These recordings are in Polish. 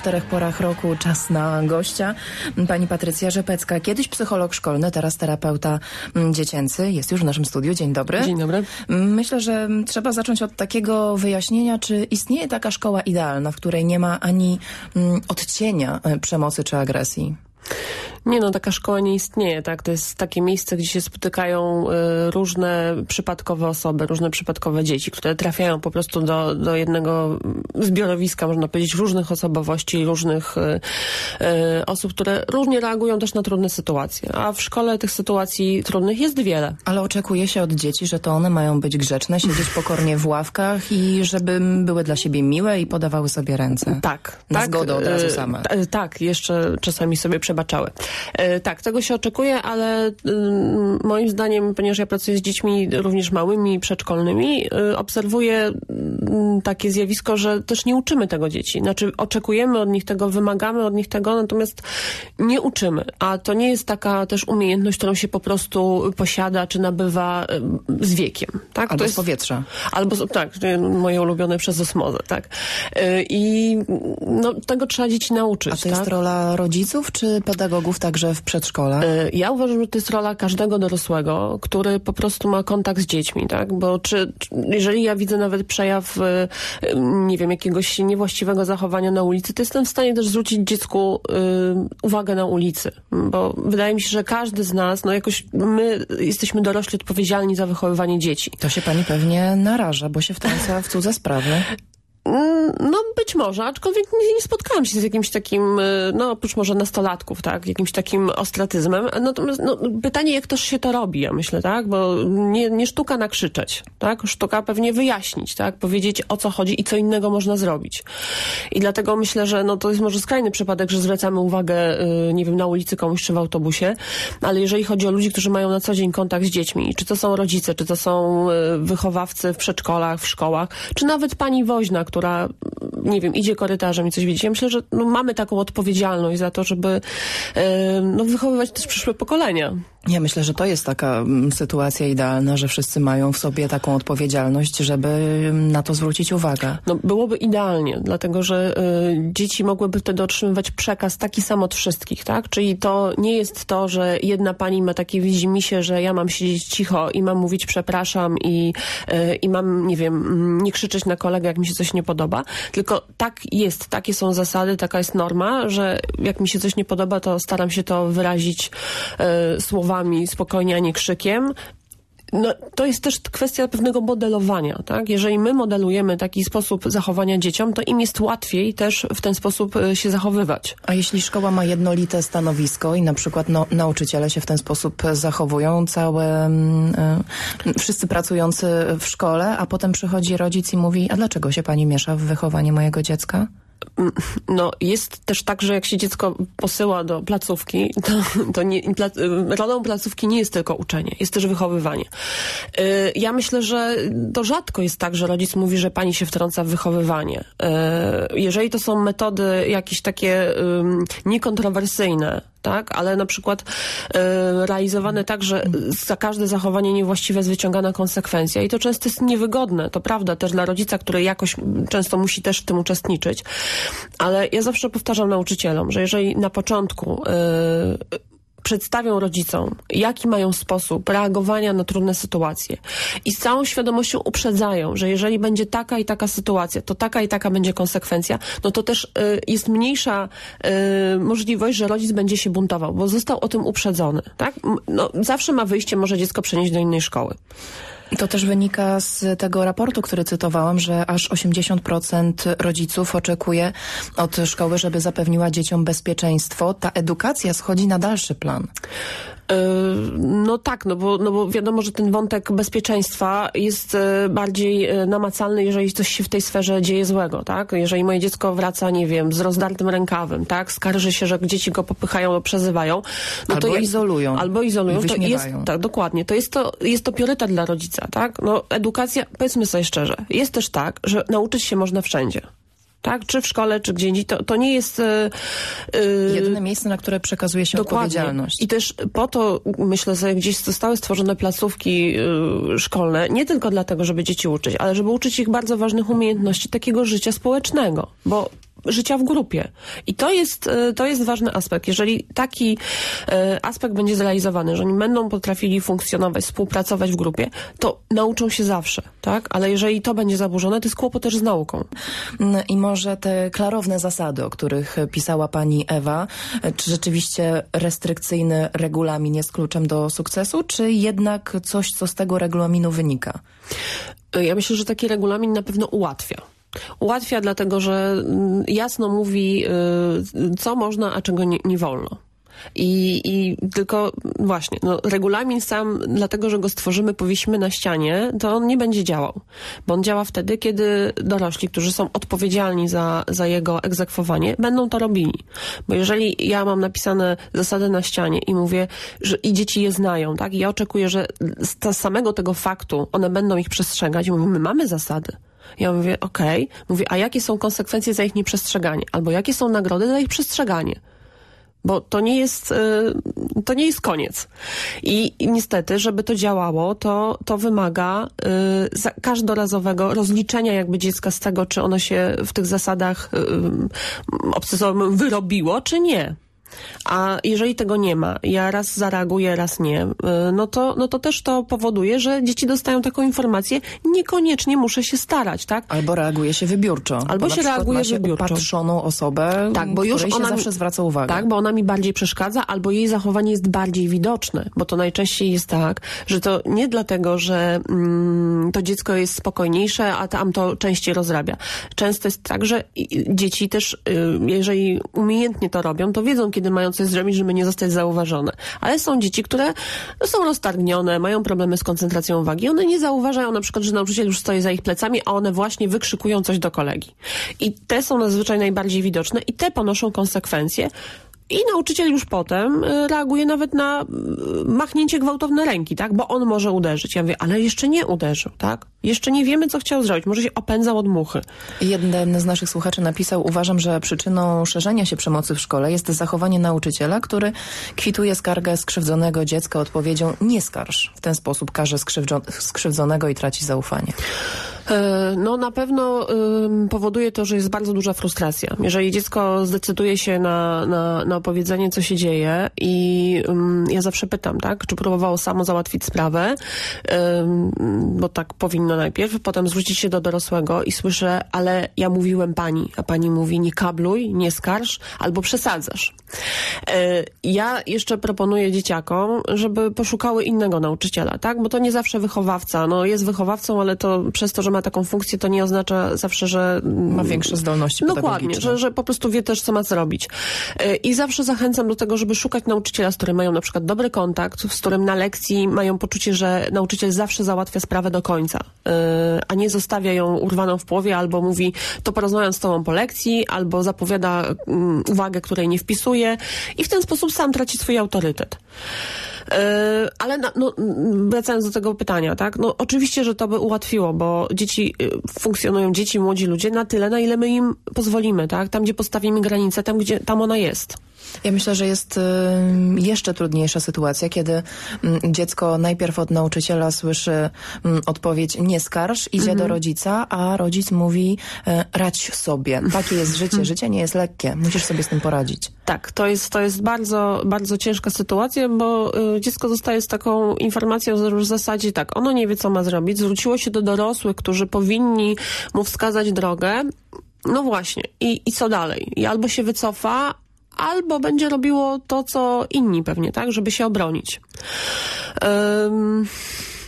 czterech porach roku czas na gościa. Pani Patrycja Rzepecka, kiedyś psycholog szkolny, teraz terapeuta dziecięcy. Jest już w naszym studiu. Dzień dobry. Dzień dobry. Myślę, że trzeba zacząć od takiego wyjaśnienia, czy istnieje taka szkoła idealna, w której nie ma ani mm, odcienia e, przemocy czy agresji. Nie no, taka szkoła nie istnieje, tak? To jest takie miejsce, gdzie się spotykają y, różne przypadkowe osoby, różne przypadkowe dzieci, które trafiają po prostu do, do jednego zbiorowiska, można powiedzieć, różnych osobowości, różnych y, y, osób, które różnie reagują też na trudne sytuacje. A w szkole tych sytuacji trudnych jest wiele. Ale oczekuje się od dzieci, że to one mają być grzeczne, siedzieć pokornie w ławkach i żeby były dla siebie miłe i podawały sobie ręce. Tak. Na tak, zgodę od razu same. Tak, jeszcze czasami sobie przebaczały. E, Tak, tego się oczekuje, ale y, moim zdaniem, ponieważ ja pracuję z dziećmi również małymi, przedszkolnymi, y, obserwuję mm, takie zjawisko, że też nie uczymy tego dzieci. Znaczy oczekujemy od nich tego, wymagamy od nich tego, natomiast nie uczymy. A to nie jest taka też umiejętność, którą się po prostu posiada czy nabywa y, z wiekiem. Tak? Albo to z jest, powietrza. Albo, tak, moje ulubione przez osmozę, tak. Y, I no, tego trzeba dzieci nauczyć, A to tak? jest rola rodziców czy pedagogów także w przedszkolach? Y, Ja uważam, że to jest rola każdego dorosłego, który po prostu ma kontakt z dziećmi, tak? Bo czy, jeżeli ja widzę nawet przejaw, y, y, nie wiem, jakiegoś niewłaściwego zachowania na ulicy, to jestem w stanie też zwrócić dziecku uwagę na ulicy. Bo wydaje mi się, że każdy z nas, no jakoś my jesteśmy dorośli odpowiedzialni za wychowywanie dzieci. To się pani pewnie naraża, bo się wtrąca w cudze sprawy. Mm, No być może, aczkolwiek nie, nie spotkałam się z jakimś takim, y, no oprócz może nastolatków, tak, jakimś takim ostratyzmem. Natomiast no, pytanie, jak też się to robi, ja myślę, tak, bo nie, nie sztuka nakrzyczeć, tak, sztuka pewnie wyjaśnić, tak, powiedzieć o co chodzi i co innego można zrobić. I dlatego myślę, że no to jest może skrajny przypadek, że zwracamy uwagę, y, nie wiem, na ulicy komuś czy w autobusie, ale jeżeli chodzi o ludzi, którzy mają na co dzień kontakt z dziećmi, czy to są rodzice, czy to są y, wychowawcy w przedszkolach, w szkołach, czy nawet pani woźna, która, nie wiem, idzie korytarzem i coś widzi. Ja myślę, że no, mamy taką odpowiedzialność za to, żeby y, no, wychowywać też przyszłe pokolenia. Ja myślę, że to jest taka mm, sytuacja idealna, że wszyscy mają w sobie taką odpowiedzialność, żeby mm, na to zwrócić uwagę. No, byłoby idealnie, dlatego że y, dzieci mogłyby wtedy otrzymywać przekaz taki sam od wszystkich, tak? Czyli to nie jest to, że jedna pani ma takie widzimisię, że ja mam siedzieć cicho i mam mówić przepraszam i, y, i mam, nie wiem, mm, nie krzyczeć na kolegę, jak mi się coś nie podoba, tylko tak jest, takie są zasady, taka jest norma, że jak mi się coś nie podoba, to staram się to wyrazić y, słowami spokojnie, a nie krzykiem. No, to jest też kwestia pewnego modelowania, tak? Jeżeli my modelujemy taki sposób zachowania dzieciom, to im jest łatwiej też w ten sposób y, się zachowywać. A jeśli szkoła ma jednolite stanowisko i na przykład no, nauczyciele się w ten sposób zachowują, całe, mm, y, wszyscy pracujący w szkole, a potem przychodzi rodzic i mówi, a dlaczego się pani miesza w wychowanie mojego dziecka? No, jest też tak, że jak się dziecko posyła do placówki, to, to nie, rolą placówki nie jest tylko uczenie, jest też wychowywanie. Y, Ja myślę, że to rzadko jest tak, że rodzic mówi, że pani się wtrąca w wychowywanie. Y, Jeżeli to są metody jakieś takie niekontrowersyjne, tak, ale na przykład y, realizowane tak, że za każde zachowanie niewłaściwe jest wyciągana konsekwencja. I to często jest niewygodne, to prawda, też dla rodzica, który jakoś często musi też w tym uczestniczyć, ale ja zawsze powtarzam nauczycielom, że jeżeli na początku y, przedstawią rodzicom, jaki mają sposób reagowania na trudne sytuacje i z całą świadomością uprzedzają, że jeżeli będzie taka i taka sytuacja, to taka i taka będzie konsekwencja, no to też y, jest mniejsza y, możliwość, że rodzic będzie się buntował, bo został o tym uprzedzony. Tak? No, zawsze ma wyjście, może dziecko przenieść do innej szkoły. To też wynika z tego raportu, który cytowałam, że aż 80% rodziców oczekuje od szkoły, żeby zapewniła dzieciom bezpieczeństwo. Ta edukacja schodzi na dalszy plan. Yy, No tak, no bo, no bo wiadomo, że ten wątek bezpieczeństwa jest e, bardziej e, namacalny, jeżeli coś się w tej sferze dzieje złego, tak? Jeżeli moje dziecko wraca, nie wiem, z rozdartym rękawem, tak? Skarży się, że dzieci go popychają, przezywają. No Albo to ja- izolują. Albo izolują. To jest, tak, dokładnie. To jest to, jest to priorytet dla rodzica, tak? No edukacja, powiedzmy sobie szczerze, jest też tak, że nauczyć się można wszędzie. Tak? Czy w szkole, czy gdzie indziej. To, to nie jest... e, Jedyne miejsce, na które przekazuje się odpowiedzialność. i też po to, myślę, że gdzieś zostały stworzone placówki y, szkolne, nie tylko dlatego, żeby dzieci uczyć, ale żeby uczyć ich bardzo ważnych umiejętności takiego życia społecznego. Bo życia w grupie. I to jest, e, to jest ważny aspekt. Jeżeli taki e, aspekt będzie zrealizowany, że oni będą potrafili funkcjonować, współpracować w grupie, to nauczą się zawsze, tak? Ale jeżeli to będzie zaburzone, to jest kłopot też z nauką. Mm, I może te klarowne zasady, o których pisała pani Ewa, czy rzeczywiście restrykcyjny regulamin jest kluczem do sukcesu, czy jednak coś, co z tego regulaminu wynika? Ja myślę, że taki regulamin na pewno ułatwia. Ułatwia dlatego, że mm, jasno mówi, y, co można, a czego nie, nie wolno. I, I tylko właśnie, no, regulamin sam, dlatego że go stworzymy, powiesimy na ścianie, to on nie będzie działał. Bo on działa wtedy, kiedy dorośli, którzy są odpowiedzialni za, za jego egzekwowanie, będą to robili. Bo jeżeli ja mam napisane zasady na ścianie i mówię, że i dzieci je znają, tak? I ja oczekuję, że z samego tego faktu one będą ich przestrzegać i mówię, my mamy zasady. Ja mówię, okej, okay. mówię, a jakie są konsekwencje za ich nieprzestrzeganie? Albo jakie są nagrody za ich przestrzeganie? Bo to nie jest, y, to nie jest koniec. I, I, niestety, żeby to działało, to, to wymaga y, każdorazowego rozliczenia jakby dziecka z tego, czy ono się w tych zasadach y, obcesowych wyrobiło, czy nie. A jeżeli tego nie ma, ja raz zareaguję, raz nie, y, no to, no to też to powoduje, że dzieci dostają taką informację, niekoniecznie muszę się starać, tak? Albo reaguje się wybiórczo. Albo się reaguje się wybiórczo. patrzoną osobę, tak, bo już ona zawsze zwraca uwagę. Tak, bo ona mi bardziej przeszkadza, albo jej zachowanie jest bardziej widoczne, bo to najczęściej jest tak, że to nie dlatego, że mm, to dziecko jest spokojniejsze, a tam to częściej rozrabia. Często jest tak, że dzieci też, y, jeżeli umiejętnie to robią, to wiedzą, kiedy kiedy mają coś zrobić, żeby nie zostać zauważone. Ale są dzieci, które są roztargnione, mają problemy z koncentracją uwagi. One nie zauważają na przykład, że nauczyciel już stoi za ich plecami, a one właśnie wykrzykują coś do kolegi. I te są zazwyczaj najbardziej widoczne i te ponoszą konsekwencje, i nauczyciel już potem y, reaguje nawet na y, machnięcie gwałtowne ręki, tak? Bo on może uderzyć. Ja mówię, ale jeszcze nie uderzył, tak? Jeszcze nie wiemy, co chciał zrobić. Może się opędzał od muchy. Jeden z naszych słuchaczy napisał, uważam, że przyczyną szerzenia się przemocy w szkole jest zachowanie nauczyciela, który kwituje skargę skrzywdzonego dziecka odpowiedzią nie skarż. W ten sposób karze skrzywdzonego i traci zaufanie. E, no na pewno powoduje to, że jest bardzo duża frustracja. Jeżeli dziecko zdecyduje się na, na, na opowiedzenie, co się dzieje i ja zawsze pytam, tak, czy próbowało samo załatwić sprawę, bo tak powinno najpierw, potem zwrócić się do dorosłego i słyszę, ale ja mówiłem pani, a pani mówi nie kabluj, nie skarż albo przesadzasz. E, ja jeszcze proponuję dzieciakom, żeby poszukały innego nauczyciela, tak, bo to nie zawsze wychowawca, no jest wychowawcą, ale to przez to, że ma taką funkcję, to nie oznacza zawsze, że... Ma większe zdolności Dokładnie, że, że po prostu wie też, co ma zrobić. E, I zawsze zachęcam do tego, żeby szukać nauczyciela, z którym mają na przykład dobry kontakt, z którym na lekcji mają poczucie, że nauczyciel zawsze załatwia sprawę do końca, e, a nie zostawia ją urwaną w połowie, albo mówi, to porozmawiam z tobą po lekcji, albo zapowiada mm, uwagę, której nie wpisuje i w ten sposób sam traci swój autorytet. E, ale no, wracając do tego pytania, tak? No oczywiście, że to by ułatwiło, bo dzieci y, funkcjonują, dzieci, młodzi ludzie na tyle, na ile my im pozwolimy, tak? Tam, gdzie postawimy granicę, tam, gdzie tam ona jest. Ja myślę, że jest y, jeszcze trudniejsza sytuacja, kiedy mm, dziecko najpierw od nauczyciela słyszy mm, odpowiedź nie skarż, idzie do mhm. rodzica, a rodzic mówi e, radź sobie. Takie jest życie. Życie nie jest lekkie. Musisz sobie z tym poradzić. Tak, to jest, to jest bardzo, bardzo ciężka sytuacja, bo y, dziecko zostaje z taką informacją w zasadzie tak, ono nie wie, co ma zrobić, zwróciło się do dorosłych, którzy powinni mu wskazać drogę, no właśnie. I, I co dalej? I albo się wycofa, albo będzie robiło to, co inni pewnie, tak, żeby się obronić. Um,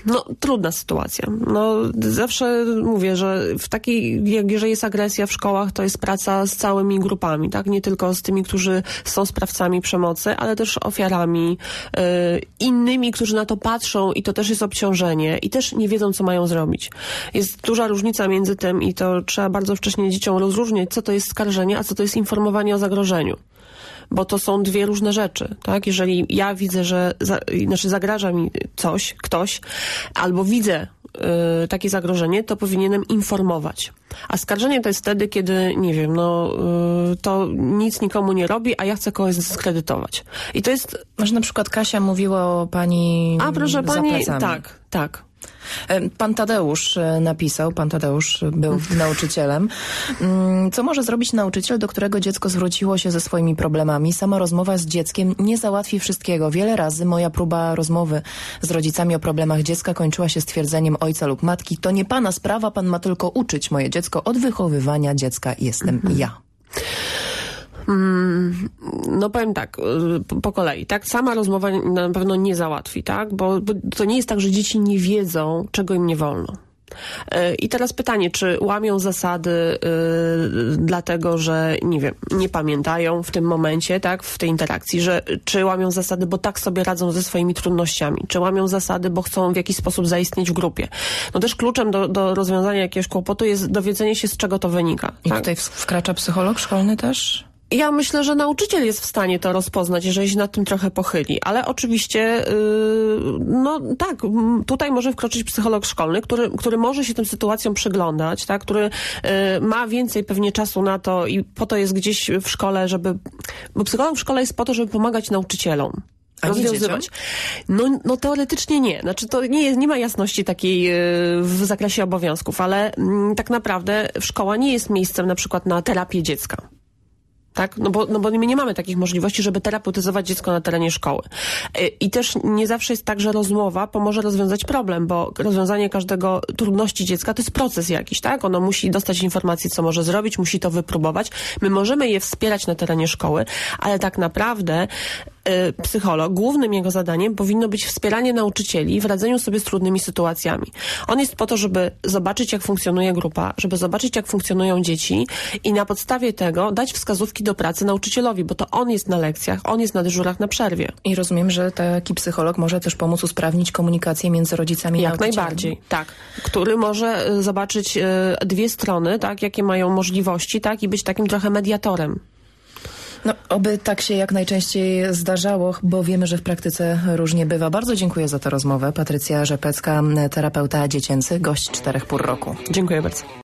no, trudna sytuacja. No, zawsze mówię, że w takiej, jak jeżeli jest agresja w szkołach, to jest praca z całymi grupami, tak? Nie tylko z tymi, którzy są sprawcami przemocy, ale też ofiarami, yy, innymi, którzy na to patrzą i to też jest obciążenie i też nie wiedzą, co mają zrobić. Jest duża różnica między tym i to trzeba bardzo wcześnie dzieciom rozróżniać, co to jest skarżenie, a co to jest informowanie o zagrożeniu bo to są dwie różne rzeczy, tak? Jeżeli ja widzę, że za, znaczy zagraża mi coś, ktoś, albo widzę y, takie zagrożenie, to powinienem informować. A skarżenie to jest wtedy, kiedy, nie wiem, no y, to nic nikomu nie robi, a ja chcę kogoś zdyskredytować. I to jest... Może na przykład Kasia mówiła o pani A proszę pani, tak, tak. Pan Tadeusz e, napisał, pan Tadeusz był nauczycielem. Mm, co może zrobić nauczyciel, do którego dziecko zwróciło się ze swoimi problemami? Sama rozmowa z dzieckiem nie załatwi wszystkiego. Wiele razy moja próba rozmowy z rodzicami o problemach dziecka kończyła się stwierdzeniem ojca lub matki, to nie pana sprawa, pan ma tylko uczyć moje dziecko od wychowywania dziecka jestem ja. Mm, no powiem tak, y, po kolei, tak? Sama rozmowa na pewno nie załatwi, tak? Bo, bo to nie jest tak, że dzieci nie wiedzą, czego im nie wolno. Y, I teraz pytanie, czy łamią zasady y, dlatego, że nie wiem, nie pamiętają w tym momencie, tak, w tej interakcji, że czy łamią zasady, bo tak sobie radzą ze swoimi trudnościami, czy łamią zasady, bo chcą w jakiś sposób zaistnieć w grupie. No też kluczem do, do rozwiązania jakiegoś kłopotu jest dowiedzenie się, z czego to wynika. I tak? tutaj wkracza psycholog szkolny też? Ja myślę, że nauczyciel jest w stanie to rozpoznać, jeżeli się nad tym trochę pochyli, ale oczywiście, yy, no tak, tutaj może wkroczyć psycholog szkolny, który, który może się tym sytuacjom przyglądać, tak, który yy, ma więcej pewnie czasu na to i po to jest gdzieś w szkole, żeby, bo psycholog w szkole jest po to, żeby pomagać nauczycielom A rozwiązywać. No, no teoretycznie nie. Znaczy to nie, jest, nie ma jasności takiej yy, w zakresie obowiązków, ale mm, tak naprawdę szkoła nie jest miejscem na przykład na terapię dziecka. Tak? No bo, no bo my nie mamy takich możliwości, żeby terapeutyzować dziecko na terenie szkoły. Y, I też nie zawsze jest tak, że rozmowa pomoże rozwiązać problem, bo rozwiązanie każdego trudności dziecka to jest proces jakiś, tak? Ono musi dostać informacji, co może zrobić, musi to wypróbować. My możemy je wspierać na terenie szkoły, ale tak naprawdę psycholog, głównym jego zadaniem powinno być wspieranie nauczycieli w radzeniu sobie z trudnymi sytuacjami. On jest po to, żeby zobaczyć, jak funkcjonuje grupa, żeby zobaczyć, jak funkcjonują dzieci i na podstawie tego dać wskazówki do pracy nauczycielowi, bo to on jest na lekcjach, on jest na dyżurach na przerwie. I rozumiem, że taki psycholog może też pomóc usprawnić komunikację między rodzicami i Jak nauczycielami. najbardziej, tak. Który może y, zobaczyć y, dwie strony, tak, jakie mają możliwości, tak, i być takim trochę mediatorem. No, oby tak się jak najczęściej zdarzało, bo wiemy, że w praktyce różnie bywa. Bardzo dziękuję za tę rozmowę. Patrycja Rzepecka, terapeuta dziecięcy, gość czterech pór roku. Dziękuję bardzo.